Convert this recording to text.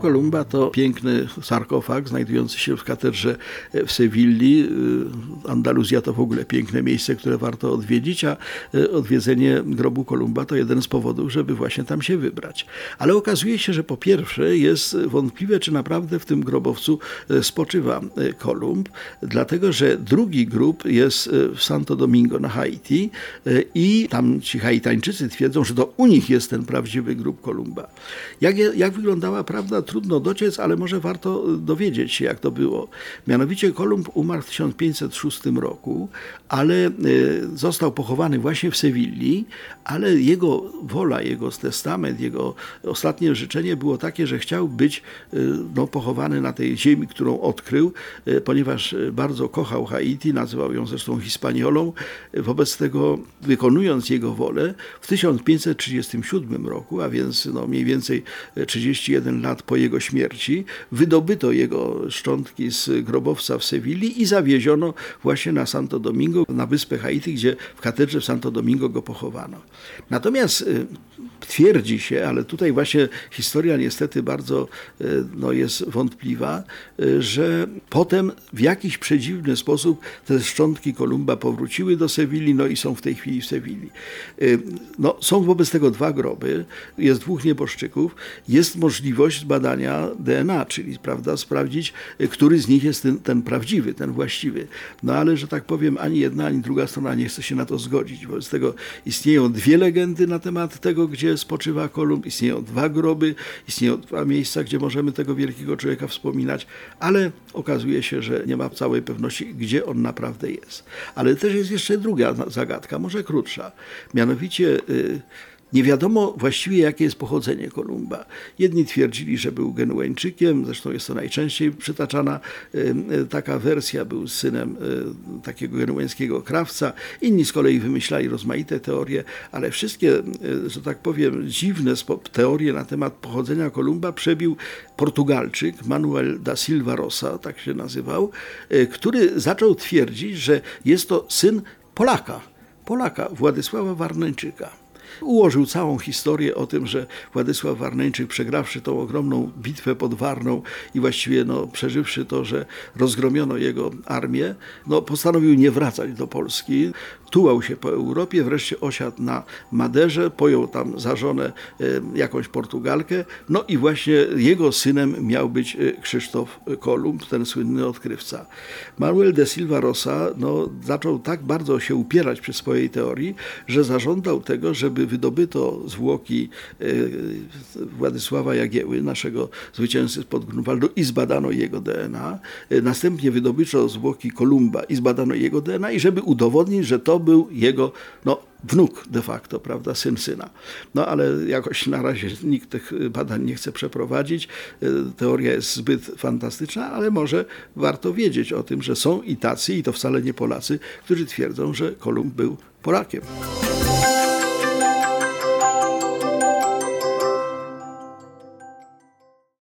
Kolumba to piękny sarkofag znajdujący się w katedrze w Sewilli. Andaluzja to w ogóle piękne miejsce, które warto odwiedzić, a odwiedzenie grobu Kolumba to jeden z powodów, żeby właśnie tam się wybrać. Ale okazuje się, że po pierwsze jest wątpliwe, czy naprawdę w tym grobowcu spoczywa Kolumb, dlatego że drugi grób jest w Santo Domingo na Haiti i tam ci Haitańczycy twierdzą, że to u nich jest ten prawdziwy grób Kolumba. Jak, jak wyglądała prawda trudno dociec, ale może warto dowiedzieć się, jak to było. Mianowicie Kolumb umarł w 1506 roku, ale e, został pochowany właśnie w Sewilli, ale jego wola, jego testament, jego ostatnie życzenie było takie, że chciał być e, no, pochowany na tej ziemi, którą odkrył, e, ponieważ bardzo kochał Haiti, nazywał ją zresztą Hispaniolą. Wobec tego, wykonując jego wolę, w 1537 roku, a więc no, mniej więcej 31 lat po jego śmierci wydobyto jego szczątki z grobowca w Sewilli i zawieziono właśnie na Santo Domingo, na wyspę Haiti, gdzie w katedrze w Santo Domingo go pochowano. Natomiast y, twierdzi się, ale tutaj właśnie historia niestety bardzo y, no, jest wątpliwa, y, że potem w jakiś przedziwny sposób te szczątki Kolumba powróciły do Sewilli, no i są w tej chwili w Sewilli. No, są wobec tego dwa groby, jest dwóch nieboszczyków, jest możliwość zbadania badania DNA, czyli prawda, sprawdzić, który z nich jest ten, ten prawdziwy, ten właściwy. No ale, że tak powiem, ani jedna, ani druga strona nie chce się na to zgodzić. Wobec tego istnieją dwie legendy na temat tego, gdzie spoczywa Kolumb, istnieją dwa groby, istnieją dwa miejsca, gdzie możemy tego wielkiego człowieka wspominać, ale okazuje się, że nie ma całej pewności, gdzie on naprawdę jest. Ale też jest jeszcze druga zagadka, może krótsza. Mianowicie yy, nie wiadomo właściwie, jakie jest pochodzenie Kolumba. Jedni twierdzili, że był Genueńczykiem, zresztą jest to najczęściej przytaczana taka wersja, był synem takiego genueńskiego krawca. Inni z kolei wymyślali rozmaite teorie, ale wszystkie, że tak powiem, dziwne teorie na temat pochodzenia Kolumba przebił Portugalczyk Manuel da Silva Rosa, tak się nazywał, który zaczął twierdzić, że jest to syn Polaka, Polaka Władysława Warneńczyka. Ułożył całą historię o tym, że Władysław Warneńczyk, przegrawszy tą ogromną bitwę pod Warną i właściwie no, przeżywszy to, że rozgromiono jego armię, no, postanowił nie wracać do Polski. Tułał się po Europie, wreszcie osiadł na Maderze, pojął tam za żonę e, jakąś Portugalkę, no i właśnie jego synem miał być e, Krzysztof Kolumb, ten słynny odkrywca. Manuel de Silva Rosa no, zaczął tak bardzo się upierać przy swojej teorii, że zażądał tego, żeby wydobyto zwłoki e, Władysława Jagieły, naszego zwycięzcy spod Grunwaldu i zbadano jego DNA. E, następnie wydobyto zwłoki Kolumba i zbadano jego DNA i żeby udowodnić, że to był jego no, wnuk de facto, prawda, syn syna. No ale jakoś na razie nikt tych badań nie chce przeprowadzić. E, teoria jest zbyt fantastyczna, ale może warto wiedzieć o tym, że są i tacy, i to wcale nie Polacy, którzy twierdzą, że Kolumb był Polakiem.